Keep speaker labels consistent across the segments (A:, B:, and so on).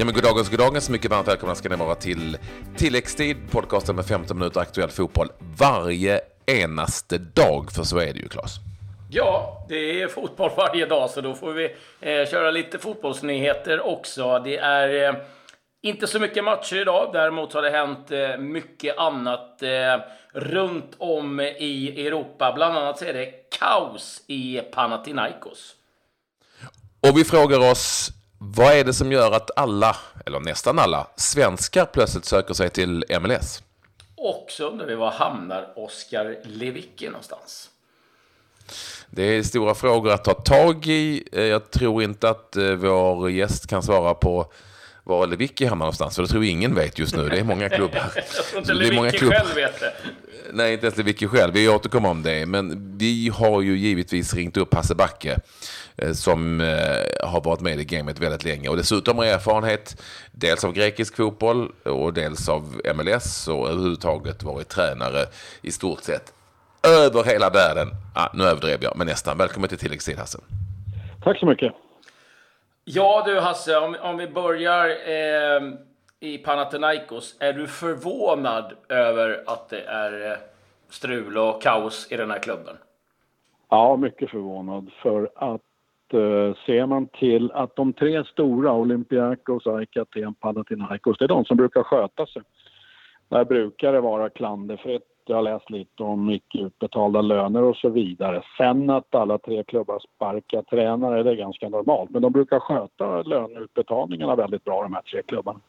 A: Ja, men goddagens, goddagens. Mycket varmt välkomna ska ni vara till tilläggstid, podcasten med 15 minuter aktuell fotboll varje enaste dag, för så är det ju, Claes.
B: Ja, det är fotboll varje dag, så då får vi eh, köra lite fotbollsnyheter också. Det är eh, inte så mycket matcher idag, däremot har det hänt eh, mycket annat eh, runt om i Europa. Bland annat så är det kaos i Panathinaikos.
A: Och vi frågar oss, vad är det som gör att alla, eller nästan alla, svenskar plötsligt söker sig till MLS?
B: Och så undrar vi var hamnar Oskar Lewicki någonstans?
A: Det är stora frågor att ta tag i. Eh, jag tror inte att eh, vår gäst kan svara på var Lewicki hamnar någonstans, för det tror ingen vet just nu. Det är många klubbar.
B: jag tror inte Lewicki själv vet det.
A: Nej, inte ens Lewicki själv. Vi återkommer om det. Men vi har ju givetvis ringt upp Hasse Backe som har varit med i gamet väldigt länge och dessutom har erfarenhet dels av grekisk fotboll och dels av MLS och överhuvudtaget varit tränare i stort sett över hela världen. Ah, nu överdrev jag, men nästan. Välkommen till tilläggstid, Hasse.
C: Tack så mycket.
B: Ja du Hasse, om, om vi börjar eh, i Panathinaikos. Är du förvånad över att det är eh, strul och kaos i den här klubben?
C: Ja, mycket förvånad. För att eh, Eh, ser man till att de tre stora, Olympiakos, AIK Aten, Panathinaikos, det är de som brukar sköta sig. Där brukar det vara klanderfritt jag har läst lite om icke utbetalda löner och så vidare. Sen att alla tre klubbar sparkar tränare, det är ganska normalt. Men de brukar sköta löneutbetalningarna väldigt bra, de här tre klubbarna.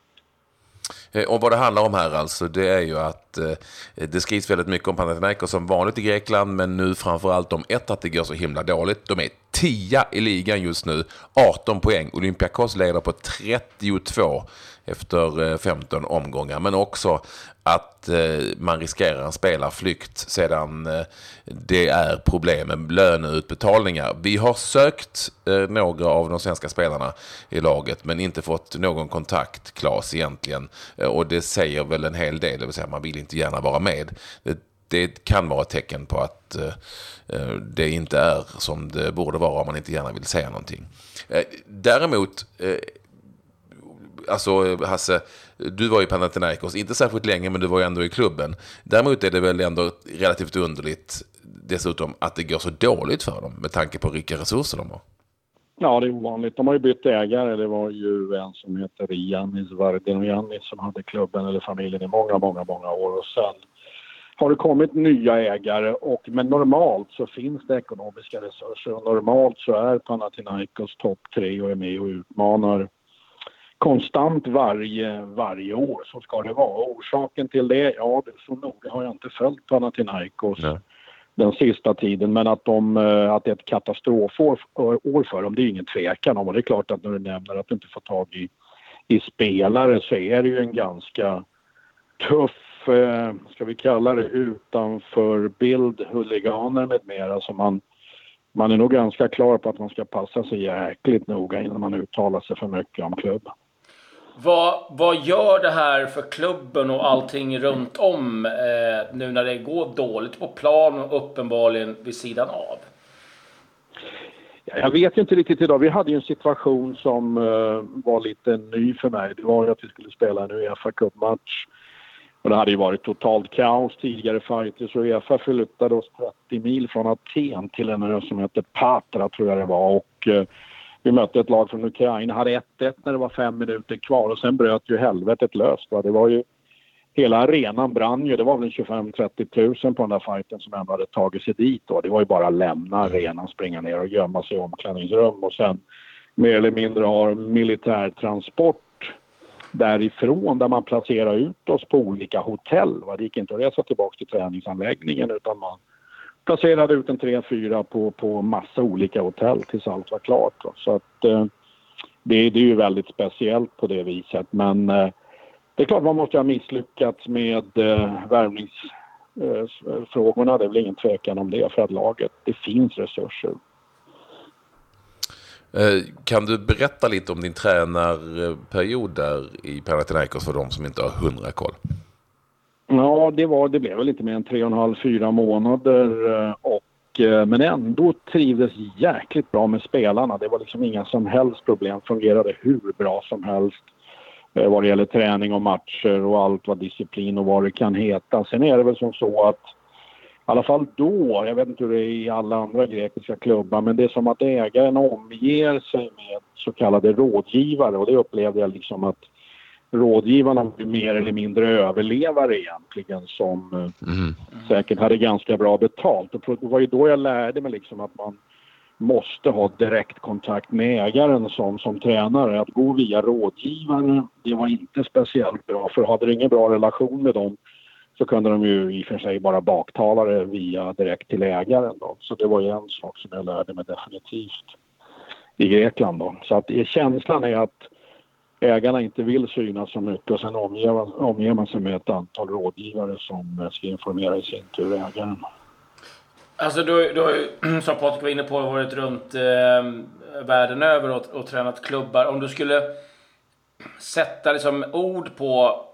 A: Eh, och vad det handlar om här alltså, det är ju att eh, det skrivs väldigt mycket om Panathinaikos som vanligt i Grekland, men nu framförallt om ett, att det går så himla dåligt. De är tia i ligan just nu, 18 poäng. Olympiakos leder på 32 efter eh, 15 omgångar. Men också att eh, man riskerar en spelarflykt sedan eh, det är problem med löneutbetalningar. Vi har sökt några av de svenska spelarna i laget men inte fått någon kontakt, Klas, egentligen. Och det säger väl en hel del, det vill säga man vill inte gärna vara med. Det, det kan vara ett tecken på att det inte är som det borde vara om man inte gärna vill säga någonting. Däremot alltså Hasse, du var ju Panathinaikos, inte särskilt länge men du var ju ändå i klubben. Däremot är det väl ändå relativt underligt dessutom att det går så dåligt för dem med tanke på vilka resurser de har.
C: Ja, det är ovanligt. De har ju bytt ägare. Det var ju en som heter Janis Vardinojannis som hade klubben eller familjen i många, många, många år och sen har det kommit nya ägare och men normalt så finns det ekonomiska resurser och normalt så är Panathinaikos topp tre och är med och utmanar konstant varje, varje år. Så ska det vara. Orsaken till det, ja, det, så noga har jag inte följt Panathinaikos Nej. den sista tiden. Men att, de, eh, att det är ett katastrofår år för dem, det är ingen tvekan om. Och det är klart att när du nämner att du inte får tag i, i spelare så är det ju en ganska tuff, eh, ska vi kalla det, utanför bild, huliganer med mera som man man är nog ganska klar på att man ska passa sig jäkligt noga innan man uttalar sig för mycket om klubben.
B: Vad, vad gör det här för klubben och allting runt om eh, nu när det går dåligt på plan och uppenbarligen vid sidan av?
C: Jag vet inte riktigt idag. Vi hade ju en situation som eh, var lite ny för mig. Det var ju att vi skulle spela en Uefa Cup-match. Och det hade ju varit totalt kaos tidigare fighter så Uefa flyttade oss 30 mil från Aten till en ö som heter Patra tror jag det var. Och, eh, vi mötte ett lag från Ukraina, hade 1-1 när det var fem minuter kvar och sen bröt ju helvetet löst. Va? Det var ju, hela arenan brann ju. Det var väl 25-30 000 på den där fighten som ändå hade tagit sig dit då. Det var ju bara att lämna arenan, springa ner och gömma sig i omklädningsrum och sen mer eller mindre ha militärtransport därifrån där man placerade ut oss på olika hotell. Va? Det gick inte att resa tillbaka till träningsanläggningen utan man placerade ut en tre, fyra på, på massa olika hotell tills allt var klart. Då. Så att eh, det, det, är ju väldigt speciellt på det viset. Men eh, det är klart man måste ha misslyckats med eh, värvningsfrågorna. Eh, eh det är väl ingen tvekan om det för att laget, det finns resurser.
A: Eh, kan du berätta lite om din tränarperiod där i Panathinaikos för de som inte har hundra koll?
C: Ja, det, var, det blev väl inte mer än tre och en halv, fyra månader. Eh, och, eh, men ändå trivdes jäkligt bra med spelarna. Det var liksom inga som helst problem. Fungerade hur bra som helst. Eh, vad det gäller träning och matcher och allt vad disciplin och vad det kan heta. Sen är det väl som så att i alla fall då, jag vet inte hur det är i alla andra grekiska klubbar, men det är som att ägaren omger sig med så kallade rådgivare och det upplevde jag liksom att rådgivarna var mer eller mindre överlevare egentligen som mm. säkert hade ganska bra betalt. Och det var ju då jag lärde mig liksom att man måste ha direktkontakt med ägaren som, som tränare. Att gå via rådgivare, det var inte speciellt bra för hade du ingen bra relation med dem så kunde de ju i och för sig bara baktala det via direkt till ägaren då. Så det var ju en sak som jag lärde mig definitivt i Grekland då. Så att känslan är att ägarna inte vill synas så mycket och sen omger, omger man sig med ett antal rådgivare som eh, ska informera i sin tur ägaren.
B: Alltså du, du har ju, som Patrik var inne på, varit runt eh, världen över och, och tränat klubbar. Om du skulle sätta liksom ord på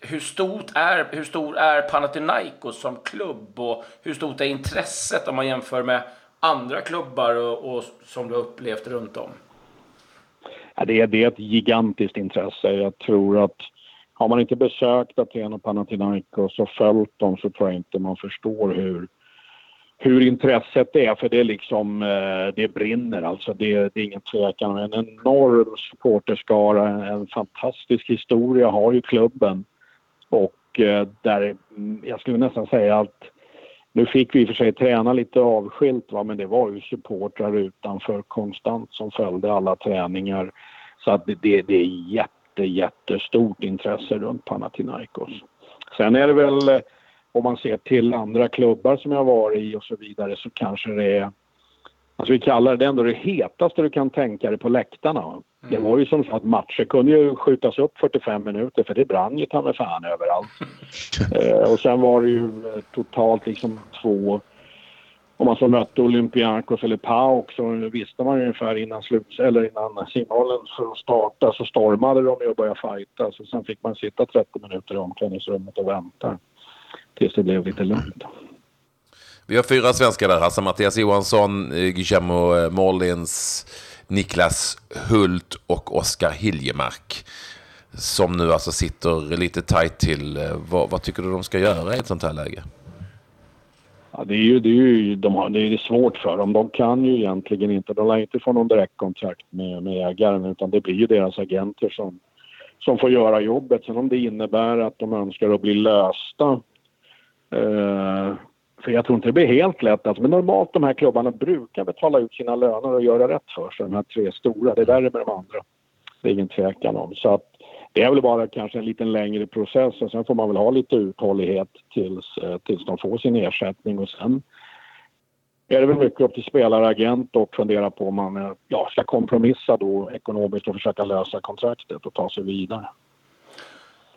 B: hur, stort är, hur stor är Panathinaikos som klubb och hur stort är intresset om man jämför med andra klubbar och, och som du har upplevt runt om?
C: Det, är, det är ett gigantiskt intresse. Jag tror att har man inte besökt Aten och Panathinaikos och följt dem så tror jag inte man förstår hur, hur intresset är. För det är liksom, eh, det brinner alltså. Det, det är ingen tvekan. En enorm supporterskara, en fantastisk historia har ju klubben. Och eh, där, jag skulle nästan säga att nu fick vi i och för sig träna lite avskilt va, men det var ju supportrar utanför konstant som följde alla träningar. Så att det, det, det är jätte, jättestort intresse runt Panathinaikos. Sen är det väl, eh, om man ser till andra klubbar som jag varit i och så vidare, så kanske det är Alltså vi kallar det ändå det hetaste du kan tänka dig på läktarna. Mm. Det var ju som så att matcher kunde ju skjutas upp 45 minuter för det brann ju ta mig fan överallt. eh, och sen var det ju eh, totalt liksom två... Om man så mötte Olympiakos eller PAOK så visste man ju ungefär innan slut, eller innan simhallen för att starta så stormade de ju och började fighta. Så sen fick man sitta 30 minuter i omklädningsrummet och vänta tills det blev lite lugnt.
A: Vi har fyra svenskar där, alltså Mattias Johansson, eh, Guillermo eh, Niklas Hult och Oskar Hiljemark. Som nu alltså sitter lite tajt till. Eh, vad, vad, tycker du de ska göra i ett sånt här läge?
C: Ja, det är ju, det är ju de har, det är svårt för dem. De kan ju egentligen inte, de lär inte få någon direktkontakt med, med ägaren utan det blir ju deras agenter som, som får göra jobbet. Sen om det innebär att de önskar att bli lösta eh, för jag tror inte det blir helt lätt. Alltså, men normalt de här klubbarna brukar betala ut sina löner och göra rätt för sig, de här tre stora. Det är värre med de andra. Det är ingen tvekan om. Så att det är väl bara kanske en lite längre process och sen får man väl ha lite uthållighet tills, eh, tills de får sin ersättning och sen är det väl mycket upp till spelare, agent och fundera på om man eh, ja, ska kompromissa då ekonomiskt och försöka lösa kontraktet och ta sig vidare.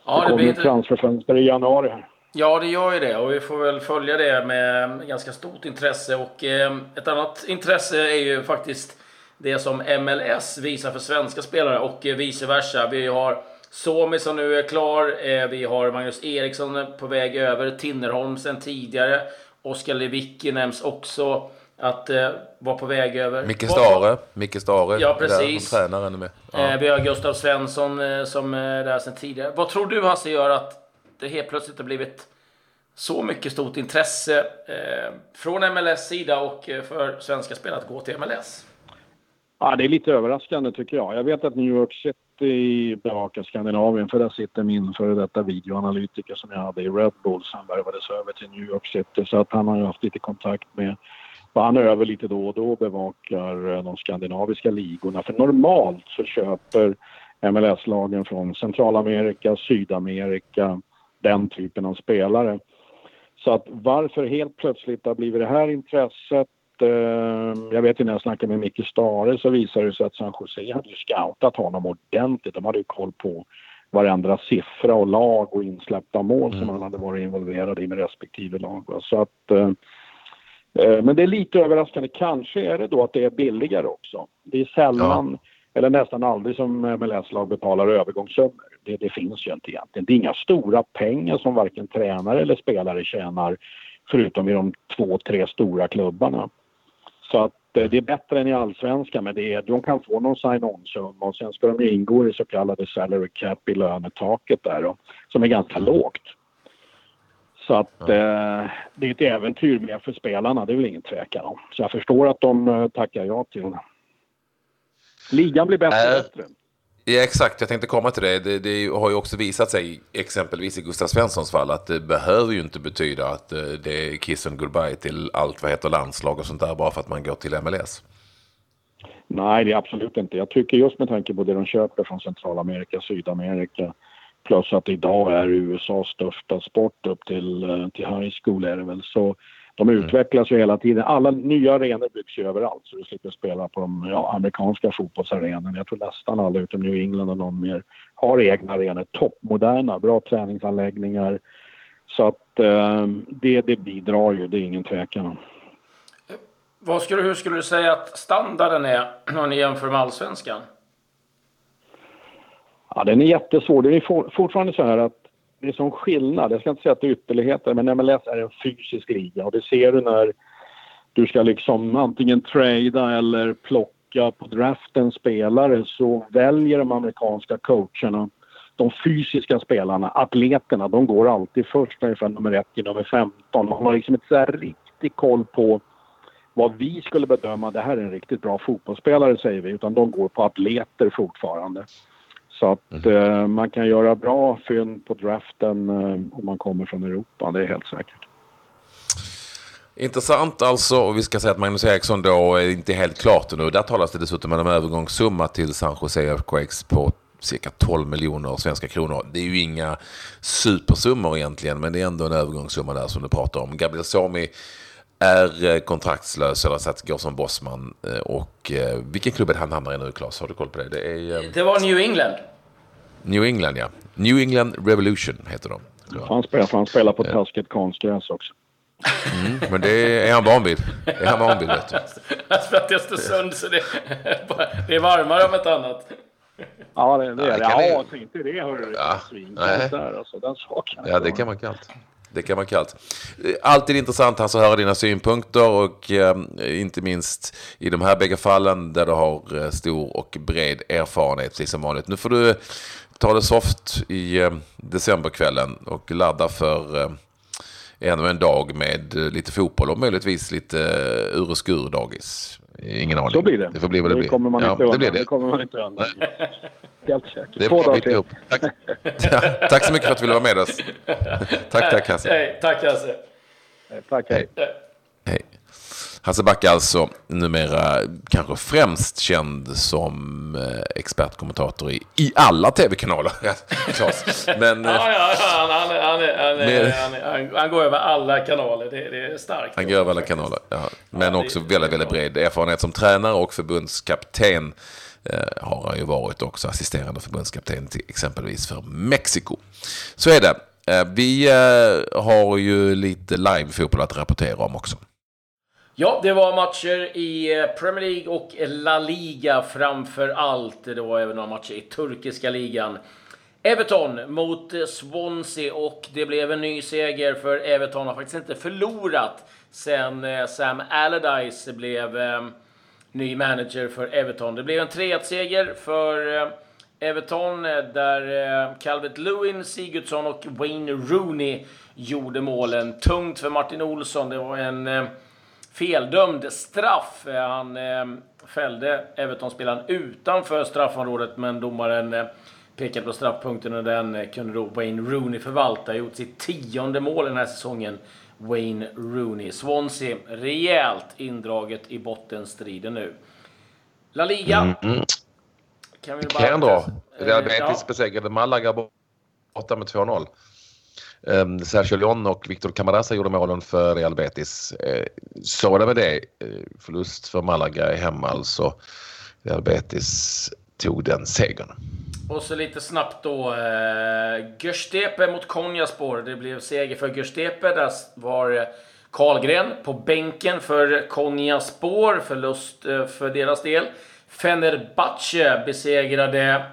C: Ja, det, det kommer blir... transferfönster i januari här.
B: Ja, det gör ju det och vi får väl följa det med ganska stort intresse. Och eh, ett annat intresse är ju faktiskt det som MLS visar för svenska spelare och eh, vice versa. Vi har Somi som nu är klar. Eh, vi har Magnus Eriksson på väg över. Tinnerholm sen tidigare. Oskar Lewicki nämns också att eh, vara på väg över.
A: Micke Stare. Micke Stare.
B: Ja, precis.
A: Tränaren med.
B: Ja. Eh, vi har Gustav Svensson eh, som är där sen tidigare. Vad tror du Hasse gör att det helt plötsligt har blivit så mycket stort intresse eh, från MLS sida och eh, för svenska spelare att gå till MLS?
C: Ja, det är lite överraskande tycker jag. Jag vet att New York City bevakar Skandinavien för där sitter min före detta videoanalytiker som jag hade i Red Bull Han värvades över till New York City så att han har ju haft lite kontakt med han är över lite då och då och bevakar eh, de skandinaviska ligorna. För normalt så köper MLS-lagen från Centralamerika, Sydamerika, den typen av spelare. Så att varför helt plötsligt har blivit det här intresset eh, jag vet ju när jag snackade med Micke Stare så visade det sig att San Jose hade ju scoutat honom ordentligt. De hade ju koll på varandra siffra och lag och insläppta mål mm. som han hade varit involverad i med respektive lag. Så att, eh, eh, men det är lite överraskande. Kanske är det då att det är billigare också. Det är sällan ja eller nästan aldrig som MLS-lag betalar övergångssummor. Det, det, finns ju inte egentligen. Det är inga stora pengar som varken tränare eller spelare tjänar förutom i de två, tre stora klubbarna. Så att det är bättre än i allsvenskan men det är, de kan få någon sign-on-summa och sen ska de ingå i så kallade salary cap i lönetaket där då, som är ganska lågt. Så att eh, det är ett äventyr med för spelarna, det är väl ingen tvekan om. Så jag förstår att de eh, tackar ja till det. Ligan blir bättre och äh, bättre.
A: Ja, exakt. Jag tänkte komma till det. det. det. har ju också visat sig, exempelvis i Gustav Svenssons fall, att det behöver ju inte betyda att eh, det är kiss and goodbye till allt vad heter landslag och sånt där bara för att man går till MLS.
C: Nej, det är absolut inte. Jag tycker just med tanke på det de köper från Centralamerika, Sydamerika, plus att idag är USAs största sport upp till, eh, till high school är det väl, så de mm. utvecklas ju hela tiden. Alla nya arenor byggs ju överallt så du slipper spela på de ja, amerikanska fotbollsarenorna. Jag tror nästan alla utom New England och någon mer har egna arenor. Toppmoderna, bra träningsanläggningar. Så att eh, det, det bidrar ju, det är ingen tvekan om.
B: Vad skulle, hur skulle du säga att standarden är när ni jämför med allsvenskan?
C: Ja, den är jättesvår. Det är fortfarande så här att det är sån skillnad. Jag ska inte säga att det är ytterligheter, men MLS är en fysisk liga och det ser du när du ska liksom antingen trada eller plocka på draften spelare så väljer de amerikanska coacherna de fysiska spelarna, atleterna, de går alltid först ungefär nummer ett till nummer 15. Man har liksom inte så riktigt koll på vad vi skulle bedöma, det här är en riktigt bra fotbollsspelare säger vi, utan de går på atleter fortfarande. Så att mm. eh, man kan göra bra fynd på draften eh, om man kommer från Europa, det är helt säkert.
A: Intressant alltså, och vi ska säga att Magnus Eriksson då är inte helt klart nu. Där talas det dessutom om en övergångssumma till San Jose Earthquakes på cirka 12 miljoner svenska kronor. Det är ju inga supersummor egentligen, men det är ändå en övergångssumma där som du pratar om. Gabriel Somi är eh, kontraktslös eller så att går som bossman. Eh, och vilken klubb är det han hamnar i nu, Claes? Har du koll på det?
B: Det, är, det var New England.
A: New England, ja. New England Revolution heter de.
C: Han spelar, han spelar på taskigt konstgräs också.
A: Mm, men det är han van vid. Det är han van vid, vet du.
B: Han spelar i Östersund, så det, det är varmare om ett annat.
C: Ja, det, det är det. Ja, ja inte det, hörru. Ja, Där, alltså, den saken.
A: Ja, det kan man kallt. Det kan vara kallt. Alltid intressant att höra dina synpunkter och eh, inte minst i de här bägge fallen där du har eh, stor och bred erfarenhet, precis som vanligt. Nu får du ta det soft i eh, decemberkvällen och ladda för eh, ännu en dag med eh, lite fotboll och möjligtvis lite ur och skur dagis. Ingen aning.
C: Så blir det.
A: Det får bli vad det,
C: det
A: blir.
C: Kommer man ja, inte det blir det. det kommer man inte undan. Helt säkert.
A: Det Två dagar till. Tack. ja, tack så mycket för att du ville vara med oss. tack, tack Hasse.
B: Hej, tack Hasse.
C: Tack, hej.
A: hej. Hasse Backe alltså numera kanske främst känd som eh, expertkommentator i, i alla tv-kanaler.
B: Men, ja, ja, han, han, han, han, han, går över alla kanaler. Det, det är starkt.
A: Han går över alla kanaler, ja. Men också väldigt, väldigt bred erfarenhet som tränare och förbundskapten. Eh, har han ju varit också assisterande förbundskapten till exempelvis för Mexiko. Så är det. Eh, vi har ju lite live-fotboll att rapportera om också.
B: Ja, det var matcher i eh, Premier League och La Liga framför allt. Det var även några matcher i turkiska ligan. Everton mot eh, Swansea och det blev en ny seger för Everton har faktiskt inte förlorat sen eh, Sam Allardyce blev ny manager för Everton. Det blev en 3-1-seger för Everton där Calvert Lewin, Sigurdsson och Wayne Rooney gjorde målen. Tungt för Martin Olsson. Det var en feldömd straff. Eh, han eh, fällde Everton-spelaren utanför straffområdet, men domaren eh, pekade på straffpunkten och den eh, kunde då Wayne Rooney förvalta. Gjort sitt tionde mål den här säsongen. Wayne Rooney. Swansea rejält indraget i bottenstriden nu. La Liga. Mm, mm.
A: Kan vi bara... Kan dra. Real Betis ja. besegrade Malaga borta med 2-0. Um, Sergio Leon och Victor Camarasa gjorde målen för Real Betis. Uh, så det med det. Uh, förlust för Malaga hemma alltså. Real Betis tog den segern.
B: Och så lite snabbt då. Eh, Görstepe mot Konjaspor. Det blev seger för Görstepe. Där var Karlgren på bänken för Konjaspor. Förlust eh, för deras del. Fenerbahce besegrade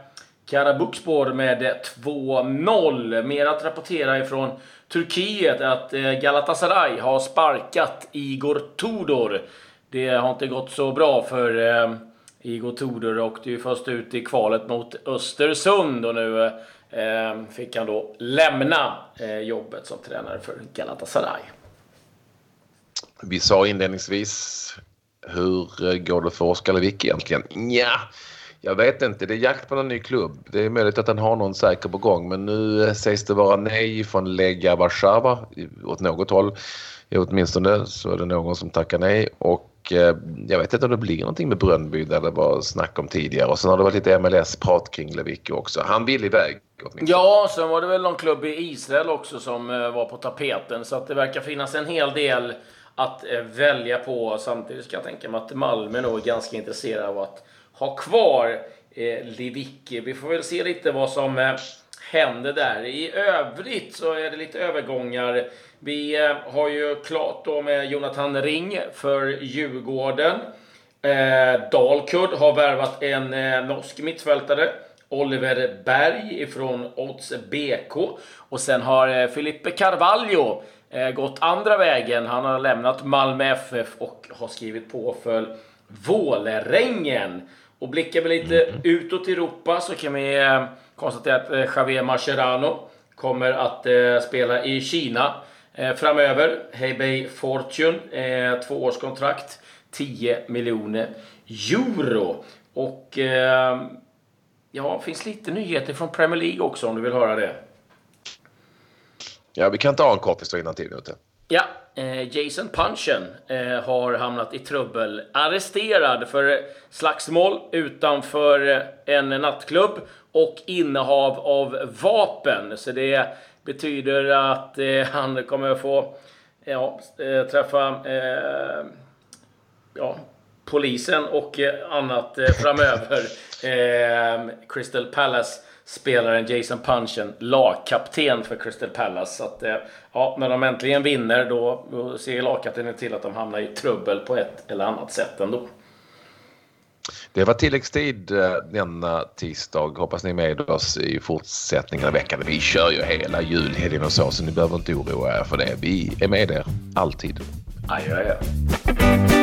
B: Karabukspor med 2-0. Mer att rapportera ifrån Turkiet att eh, Galatasaray har sparkat Igor Tudor. det har inte gått så bra för eh, Igor Tudor åkte ju först ut i kvalet mot Östersund och nu eh, fick han då lämna jobbet som tränare för Galatasaray.
A: Vi sa inledningsvis, hur går det för Oskar Lewicki egentligen? Ja, jag vet inte. Det är jakt på en ny klubb. Det är möjligt att han har någon säker på gång men nu sägs det vara nej från Lega Warszawa åt något håll. Åtminstone så är det någon som tackar nej och eh, jag vet inte om det blir någonting med Brönnby där det var snack om tidigare. Och sen har det varit lite MLS-prat kring Lewicki också. Han vill iväg.
B: Åtminstone. Ja, sen var det väl någon klubb i Israel också som eh, var på tapeten. Så att det verkar finnas en hel del att eh, välja på. Samtidigt ska jag tänka mig att Malmö nog är ganska intresserade av att ha kvar eh, Lewicki. Vi får väl se lite vad som eh, händer där. I övrigt så är det lite övergångar. Vi eh, har ju klart då med Jonathan Ring för Djurgården. Eh, Dalkurd har värvat en eh, norsk mittfältare. Oliver Berg ifrån Odds BK. Och sen har eh, Filippe Carvalho eh, gått andra vägen. Han har lämnat Malmö FF och har skrivit på för Vålerengen. Och blickar vi lite mm. utåt i Europa så kan vi eh, konstatera att eh, Javier Mascherano kommer att eh, spela i Kina framöver. Hebei Fortune, tvåårskontrakt, 10 miljoner euro. Och ja, finns lite nyheter från Premier League också om du vill höra det.
A: Ja, vi kan ta en kort historia innan tiden ute.
B: Ja, eh, Jason Punchen eh, har hamnat i trubbel. Arresterad för slagsmål utanför eh, en nattklubb och innehav av vapen. Så det betyder att han kommer att få ja, träffa ja, polisen och annat framöver. Crystal Palace spelaren Jason Punchen lagkapten för Crystal Palace. Så att, eh, ja, när de äntligen vinner då, då ser lagkaptenen till att de hamnar i trubbel på ett eller annat sätt ändå.
A: Det var tilläggstid eh, denna tisdag. Hoppas ni är med oss i fortsättningen av veckan. Vi kör ju hela julhelgen och så, så ni behöver inte oroa er för det. Vi är med er alltid.
B: Adjö, adjö.